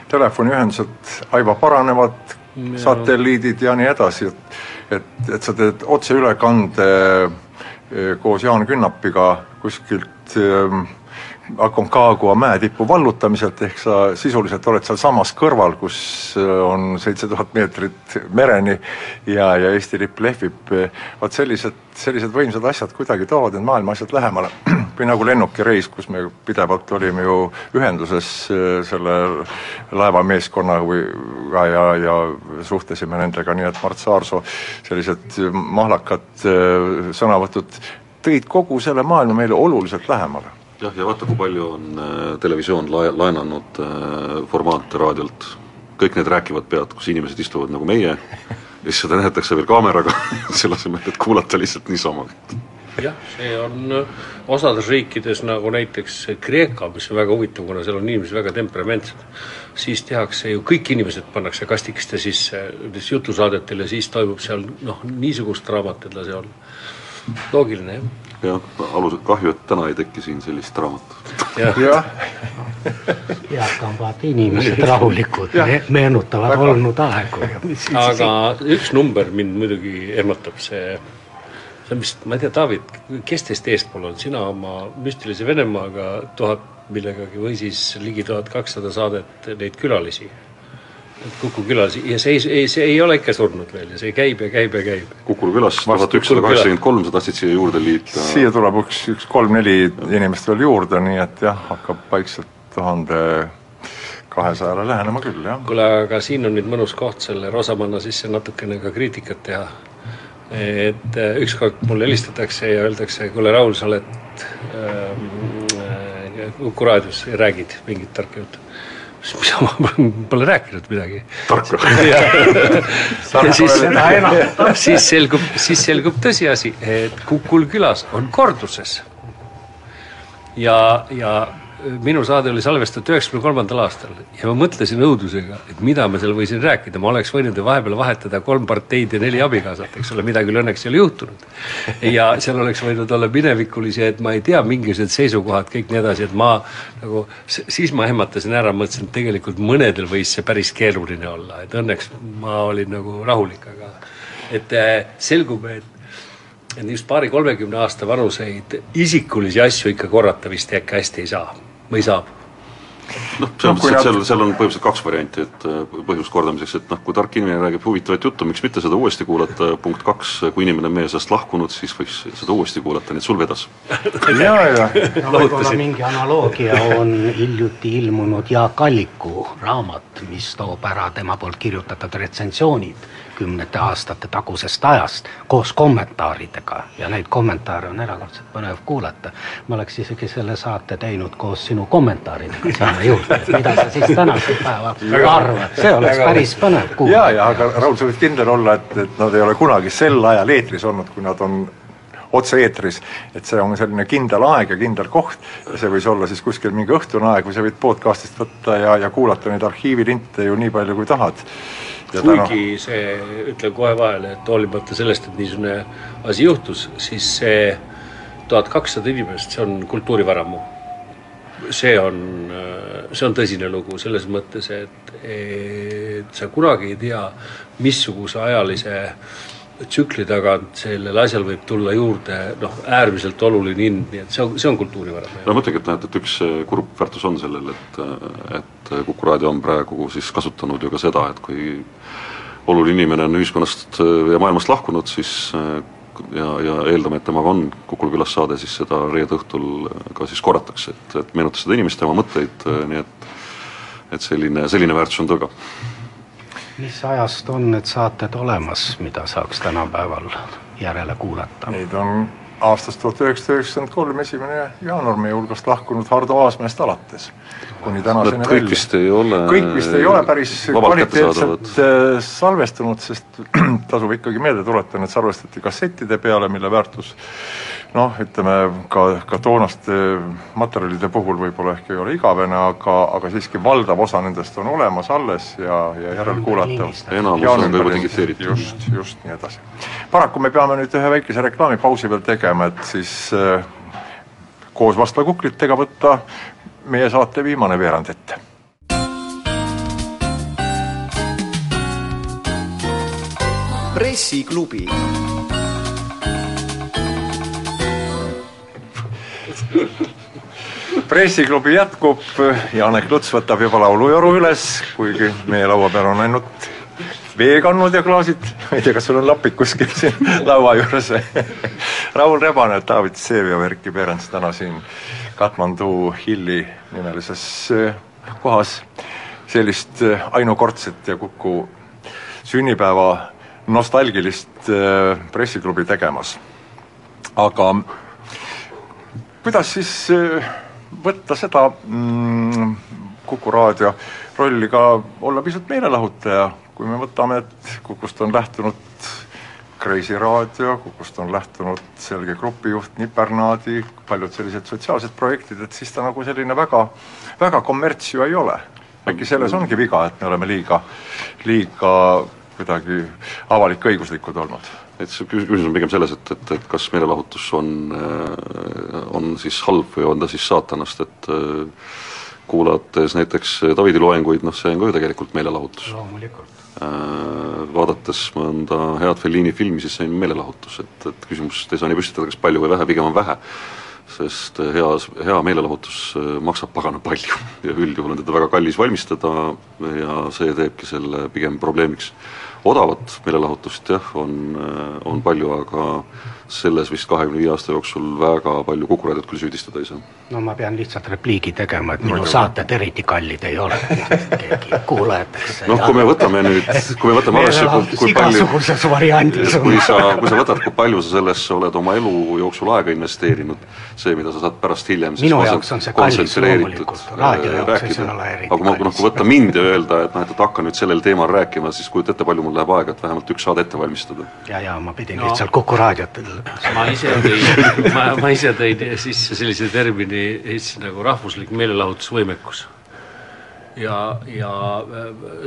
telefoniühendused aiva paranevad, satelliidid ja nii edasi, et et, et sa teed otseülekande äh, koos Jaan Künnapiga kuskilt äh, Aconcagua mäetippu vallutamiselt, ehk sa sisuliselt oled sealsamas kõrval, kus äh, on seitse tuhat meetrit mereni ja, ja Eesti lipp lehvib, vaat sellised, sellised võimsad asjad kuidagi toovad need maailma asjad lähemale. või nagu lennukireis, kus me pidevalt olime ju ühenduses äh, selle laevameeskonnaga ja, ja suhtlesime nendega, nii et Mart Saarsoo sellised mahlakad äh, sõnavõtud tõid kogu selle maailma meile oluliselt lähemale jah, ja vaata, kui palju on äh, televisioon lae-, laenanud formaate raadiolt, kõik need rääkivad pead, kus inimesed istuvad nagu meie, ja siis seda näidatakse veel kaameraga selle asemel, et kuulata lihtsalt niisama. Jah, see on äh, osades riikides nagu näiteks Kreeka, mis on väga huvitav, kuna seal on inimesed väga temperamentsed, siis tehakse ju, kõik inimesed pannakse kastikeste sisse jutusaadetele, siis toimub seal noh, niisugust draamat edasi on. loogiline, jah jah, alused kahju, et täna ei teki siin sellist raamatut. jah. eakamad inimesed, rahulikud, meenutavad Väga. olnud aegu. aga üks number mind muidugi ehmatab, see, see on vist, ma ei tea, David, kes teist eespool on, sina oma müstilise Venemaaga tuhat millegagi või siis ligi tuhat kakssada saadet neid külalisi Kuku külas ja see ei, ei, see ei ole ikka surnud veel ja see käib ja käib ja käib. Kukul külas tuhat ükssada kaheksakümmend kolm, sa tahtsid siia juurde liita? siia tuleb üks, üks kolm-neli inimest veel juurde, nii et jah, hakkab vaikselt tuhande kahesajale lähenema küll, jah. kuule, aga siin on nüüd mõnus koht selle Rosamanna sisse natukene ka kriitikat teha. Et äh, ükskord mulle helistatakse ja öeldakse, kuule Raul, sa oled äh, Kuku raadios ja räägid mingit tarka juttu mis ma pole rääkinud midagi. tarka. siis, siis selgub, siis selgub tõsiasi, et Kukul külas on korduses. ja, ja minu saade oli salvestatud üheksakümne kolmandal aastal ja ma mõtlesin õudusega, et mida ma seal võisin rääkida, ma oleks võinud ju vahepeal vahetada kolm parteid ja neli abikaasat, eks ole, mida küll õnneks ei ole juhtunud. ja seal oleks võinud olla minevikulisi, et ma ei tea, mingisugused seisukohad, kõik nii edasi, et ma nagu, siis ma ehmatasin ära, mõtlesin, et tegelikult mõnedel võis see päris keeruline olla, et õnneks ma olin nagu rahulik, aga et äh, selgub, et et just paari-kolmekümne aasta vanuseid isikulisi asju ikka korrata vist äkki hästi ei saa või saab? noh, selles mõttes, et seal, seal on põhimõtteliselt kaks varianti, et äh, põhjust kordamiseks, et noh, kui tark inimene räägib huvitavat juttu, miks mitte seda uuesti kuulata, punkt kaks, kui inimene on meie seast lahkunud, siis võiks seda uuesti kuulata, nii et sul vedas. ja, ja no, võib-olla mingi analoogia on hiljuti ilmunud Jaak Alliku raamat, mis toob ära tema poolt kirjutatud retsensioonid kümnete aastate tagusest ajast koos kommentaaridega. Ja neid kommentaare on erakordselt põnev kuulata. ma oleks isegi selle saate teinud koos sinu kommentaaridega sinna juurde, mida sa siis tänasel päeval arvad, see oleks päris põnev kuulata. ja, ja aga Raul, sa võid kindel olla, et, et nad ei ole kunagi sel ajal eetris olnud, kui nad on otse-eetris, et see on selline kindel aeg ja kindel koht. See võis olla siis kuskil mingi õhtune aeg või sa võid podcast'ist võtta ja, ja kuulata neid arhiivilinte ju nii palju, kui tahad kuigi see, ütlen kohe vahele, et hoolimata sellest, et niisugune asi juhtus, siis see tuhat kakssada inimest, see on kultuurivaramu. see on, see on tõsine lugu selles mõttes, et, et sa kunagi ei tea, missuguse ajalise tsükli tagant sellel asjal võib tulla juurde noh, äärmiselt oluline hind, nii et see on, see on kultuurivaramu. no mõtlengi, et noh, et üks kurb väärtus on sellel, et, et Kuku raadio on praegu siis kasutanud ju ka seda, et kui oluline inimene on ühiskonnast äh, ja maailmast lahkunud, siis äh, ja, ja eeldame, et temaga on Kukul külas saade, siis seda reede õhtul äh, ka siis korratakse, et, et meenutada seda inimest, tema mõtteid, nii et et selline, selline väärtus on tal ka. Mis ajast on need saated olemas, mida saaks tänapäeval järele kuulata? Neid on aastast tuhat üheksasada üheksakümmend kolm esimene jaanuar meie hulgast lahkunud Hardo Aasmäest alates kuni tänaseni kõik välja. vist ei ole kõik vist ei ole päris kvaliteetselt äh, salvestunud, sest tasub ikkagi meelde tuletada, need salvestati kassettide peale, mille väärtus noh, ütleme ka, ka toonaste materjalide puhul võib-olla ehk ei ole igavene, aga, aga siiski valdav osa nendest on olemas alles ja, ja järelkuulatav. enamus on ka juba digiteeritud. just, just nii edasi. paraku me peame nüüd ühe väikese reklaamipausi veel tegema, et siis äh, koos Vastla kuklitega võtta meie saate viimane veerand ette. pressiklubi pressiklubi jätkub, Janek Luts võtab juba laulujoru üles, kuigi meie laua peal on ainult veekannud ja klaasid, ma ei tea, kas sul on lapik kuskil siin laua juures. Raul Rebane, David Vseviov, Erkki Perens täna siin Katmandu Hilli nimelises äh, kohas. Sellist äh, ainukordset ja Kuku sünnipäeva nostalgilist äh, pressiklubi tegemas. aga kuidas siis võtta seda mm, Kuku raadio rolli ka olla pisut meelelahutaja, kui me võtame, et Kukust on lähtunud Kreisi raadio, kust on lähtunud selge grupijuht Nipernaadi, paljud sellised sotsiaalsed projektid, et siis ta nagu selline väga, väga kommerts ju ei ole. äkki selles ongi viga, et me oleme liiga, liiga kuidagi avalik-õiguslikud olnud? Et see küsimus on pigem selles, et, et, et kas meelelahutus on, äh, on siis halb või on ta siis saatanast, et äh, kuulates näiteks Davidi loenguid, noh see on ka ju tegelikult meelelahutus. loomulikult Äh, vaadates mõnda head Fellini filmi, siis see on meelelahutus, et, et küsimust ei saa nii püstitada, kas palju või vähe, pigem on vähe. sest hea, hea meelelahutus maksab pagana palju ja üldjuhul on teda väga kallis valmistada ja see teebki selle pigem probleemiks. Odavat meelelahutust jah, on, äh, on palju, aga selles vist kahekümne viie aasta jooksul väga palju Kuku raadiot küll süüdistada ei saa. no ma pean lihtsalt repliigi tegema, et minu saated eriti kallid ei ole keegi kuulajateks noh, kui me võtame nüüd, kui me võtame arvesse, kui, kui palju igasuguses variandis kui sa, kui sa võtad, kui palju sa sellesse oled oma elu jooksul aega investeerinud, see, mida sa saad pärast hiljem minu jaoks on see kallis loomulikult, raadio jaoks ei saa olla eriti aga kui ma, noh, kui võtta mind ja öelda, et noh, et, et hakka nüüd sellel teemal rääkima, siis kujuta ette, palju mul läheb aega, et vähemalt üks saade ette valmistada. ja, ja ma pidin no. lihtsalt Kuku raadiot ma ise tõin, ma, ma ise tõin sisse sellise termini Eestis nagu rahvuslik meelelahutusvõimekus. ja, ja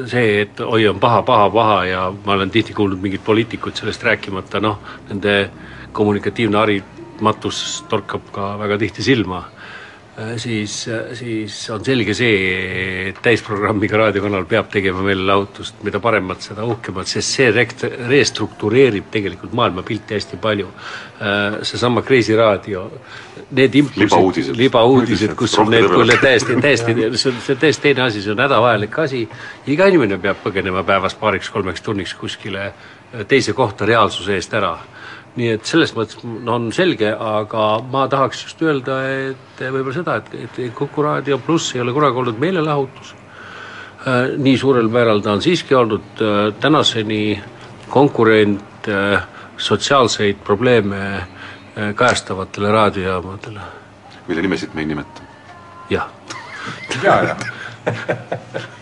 see, et oi, on paha, paha, paha ja ma olen tihti kuulnud mingit poliitikut sellest rääkimata, noh, nende kommunikatiivne harimatus torkab ka väga tihti silma Äh, siis, äh, siis on selge see, et täisprogrammiga raadiokanal peab tegema meelelahutust, mida paremat, seda uhkemat, sest see rekt-, restruktureerib tegelikult maailmapilti hästi palju. Äh, seesama Kreisi raadio, need impulsid, libauudised, kus on need, kuule täiesti, täiesti, see on, see on täiesti teine asi, see on hädavajalik asi. iga inimene peab põgenema päevas paariks-kolmeks tunniks kuskile teise kohta reaalsuse eest ära nii et selles mõttes on selge, aga ma tahaks just öelda, et võib-olla seda, et, et Kuku raadio pluss ei ole kunagi olnud meelelahutus. Äh, nii suurel määral ta on siiski olnud äh, tänaseni konkurent äh, sotsiaalseid probleeme kajastavatele raadiojaamadele. mille nimesid me ei nimeta. jah. ja, ja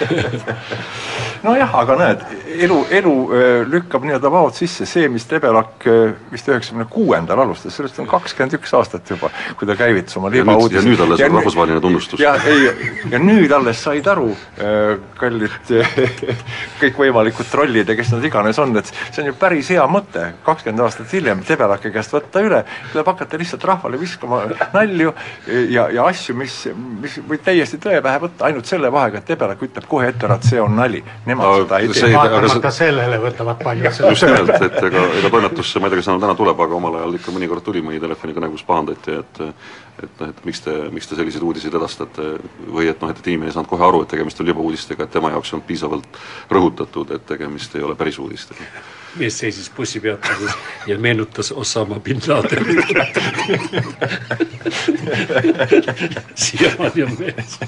nojah, aga näed, elu, elu äh, lükkab nii-öelda vaod sisse, see, mis Debelak äh, vist üheksakümne kuuendal alustas, sellest on kakskümmend üks aastat juba, kui ta käivitas oma libauudist. ja nüüd alles on rahvusvaheline tunnustus. ja ei, ja nüüd alles said aru, äh, kallid kõikvõimalikud trollid ja kes nad iganes on, et see on ju päris hea mõte, kakskümmend aastat hiljem Debelaki käest võtta üle, tuleb hakata lihtsalt rahvale viskama nalju ja, ja asju, mis, mis võib täiesti tõe pähe võtta, ainult selle vahega, et Debelak ütleb kohe ette ära, et see on nali. Nemad seda ei tee. vaatamata sellele võtavad paljud seda. just nimelt, et ega, ega toimetusse, ma ei tea, kas enam täna tuleb, aga omal ajal ikka mõnikord tuli mõni telefonikõne, kus pahandati, et et noh, et miks te, miks te selliseid uudiseid edastate või et noh, et, et inimene ei saanud kohe aru, et tegemist on libauudistega, et tema jaoks ei olnud piisavalt rõhutatud, et tegemist ei ole päris uudistega. mees seisis bussipeatuses ja meenutas Osama bin Ladenit siiamaani on meeles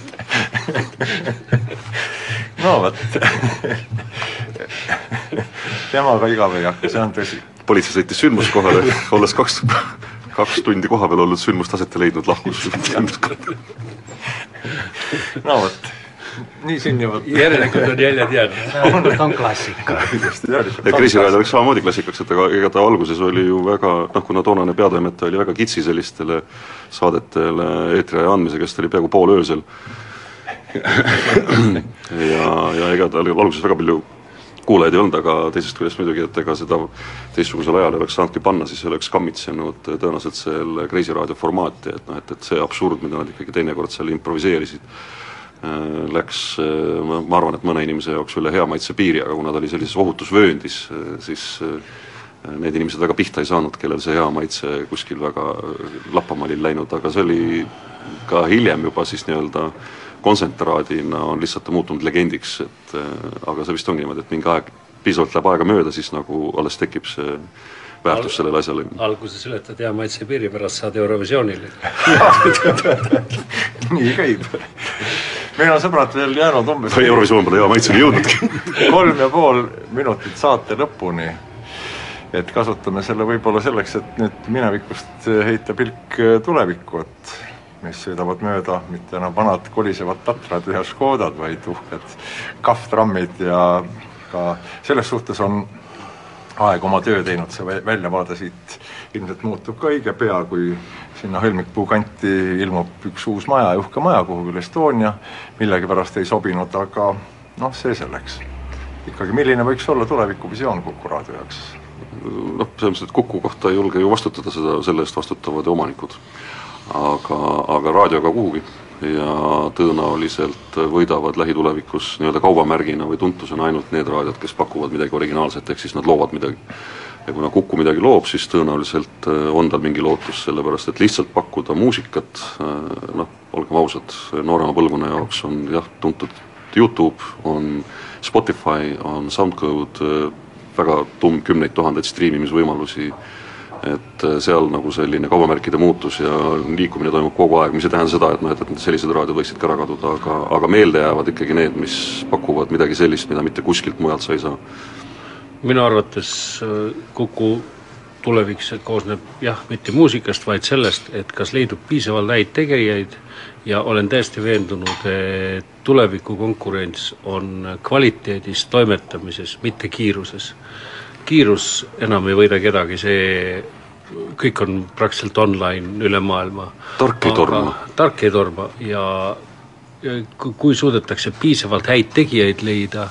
no vot temaga igav ei hakka, see on tõsi. politsei sõitis sündmuskohale, olles kaks, kaks tundi kohapeal olnud sündmust aset ei leidnud, lahkus no vot, nii sünnivad järelikult on jäljed jäänud. on klassika. ja Krisi raadio läks samamoodi klassikaks, et aga ega ta alguses oli ju väga noh, kuna toonane peatoimetaja oli väga kitsi sellistele saadetele eetriaja andmisega, sest ta oli peaaegu poolöösel. ja, ja ega tal alguses väga palju kuulajaid ei olnud, aga teisest küljest muidugi, et ega seda teistsugusel ajal ei oleks saanudki panna, siis oleks kammitsenud tõenäoliselt selle Kreisi raadio formaati, et noh, et, et see absurd, mida nad ikkagi teinekord seal improviseerisid, läks ma, ma arvan, et mõne inimese jaoks üle hea maitse piiri, aga kuna ta oli sellises ohutusvööndis, siis need inimesed väga pihta ei saanud, kellel see hea maitse kuskil väga lappama oli läinud, aga see oli ka hiljem juba siis nii-öelda kontsentraadina on lihtsalt muutunud legendiks, et aga see vist ongi niimoodi, et mingi aeg, piisavalt läheb aega mööda, siis nagu alles tekib see väärtus sellele asjale. alguses ületad hea maitse piiri, pärast saad Eurovisioonile nii käib. meil on sõbrad veel jäänud umbes Eurovisioon pole hea maitseni jõudnudki kolm ja pool minutit saate lõpuni. et kasutame selle võib-olla selleks, et nüüd minevikust heita pilk tulevikku, et mis sõidavad mööda mitte enam vanad kolisevad tatrad ja Škodad, vaid uhked kahvtrammid ja ka selles suhtes on aeg oma töö teinud, see väljavaade siit ilmselt muutub ka õige pea, kui sinna Hõlmikpuu kanti ilmub üks uus maja, uhke maja, kuhu küll Estonia millegipärast ei sobinud, aga noh, see selleks. ikkagi, milline võiks olla tulevikuvisioon Kuku raadio jaoks? noh, selles mõttes, et Kuku kohta ei julge ju vastutada, seda, selle eest vastutavad ju omanikud. Aga, aga raadioga kuhugi ja tõenäoliselt võidavad lähitulevikus nii-öelda kaubamärgina või tuntusena ainult need raadiod, kes pakuvad midagi originaalset, ehk siis nad loovad midagi. ja kuna Kuku midagi loob, siis tõenäoliselt on tal mingi lootus, sellepärast et lihtsalt pakkuda muusikat, noh, olgem ausad, noorema põlvkonna jaoks on jah, tuntud Youtube, on Spotify, on SoundCloud, väga tumm, kümneid tuhandeid striimimisvõimalusi, et seal nagu selline kaubamärkide muutus ja liikumine toimub kogu aeg, mis ei tähenda seda, et noh, et, et sellised raadiod võiksid ka ära kaduda, aga, aga meelde jäävad ikkagi need, mis pakuvad midagi sellist, mida mitte kuskilt mujalt sa ei saa. minu arvates Kuku tulevik koosneb jah, mitte muusikast, vaid sellest, et kas leidub piisavalt häid tegijaid ja olen täiesti veendunud, et tuleviku konkurents on kvaliteedis toimetamises, mitte kiiruses kiirus enam ei võida kedagi, see kõik on praktiliselt online üle maailma. tark ei torma. tark ei torma ja, ja kui suudetakse piisavalt häid tegijaid leida,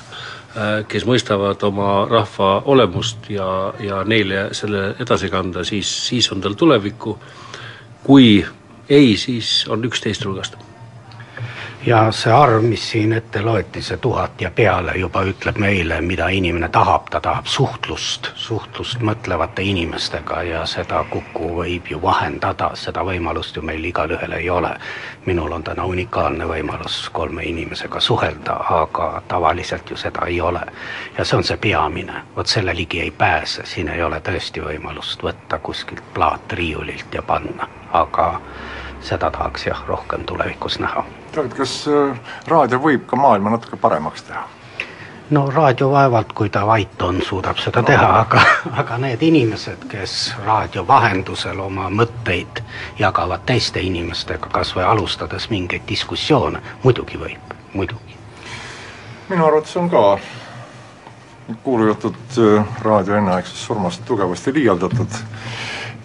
kes mõistavad oma rahva olemust ja, ja neile selle edasi kanda, siis, siis on tal tulevikku. kui ei, siis on üksteist hulgast ja see arv, mis siin ette loeti, see tuhat ja peale juba ütleb meile, mida inimene tahab, ta tahab suhtlust, suhtlust mõtlevate inimestega ja seda Kuku võib ju vahendada, seda võimalust ju meil igalühel ei ole. minul on täna unikaalne võimalus kolme inimesega suhelda, aga tavaliselt ju seda ei ole. ja see on see peamine, vot selle ligi ei pääse, siin ei ole tõesti võimalust võtta kuskilt plaat riiulilt ja panna, aga seda tahaks jah, rohkem tulevikus näha David, kas raadio võib ka maailma natuke paremaks teha? no raadio vaevalt, kui ta vait on, suudab seda no. teha, aga, aga need inimesed, kes raadio vahendusel oma mõtteid jagavad teiste inimestega, kas või alustades mingeid diskussioone, muidugi võib, muidugi. minu arvates on ka kuulujutud raadio enneaegsest surmast tugevasti liialdatud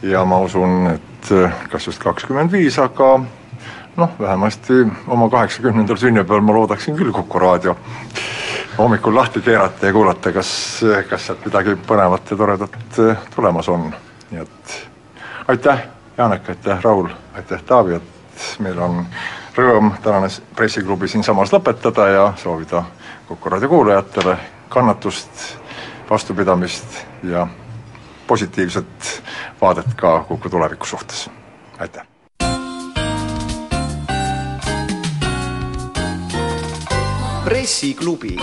ja ma usun, et kas just kakskümmend viis, aga noh, vähemasti oma kaheksakümnendal sünnipäeval ma loodaksin küll Kuku raadio hommikul lahti keerata ja kuulata, kas, kas sealt midagi põnevat ja toredat tulemas on. nii et aitäh, Janek, aitäh, Raul, aitäh, Taavi, et meil on rõõm tänane pressiklubi siinsamas lõpetada ja soovida Kuku raadio kuulajatele kannatust, vastupidamist ja positiivset vaadet ka Kuku tuleviku suhtes. aitäh! Pressiklubi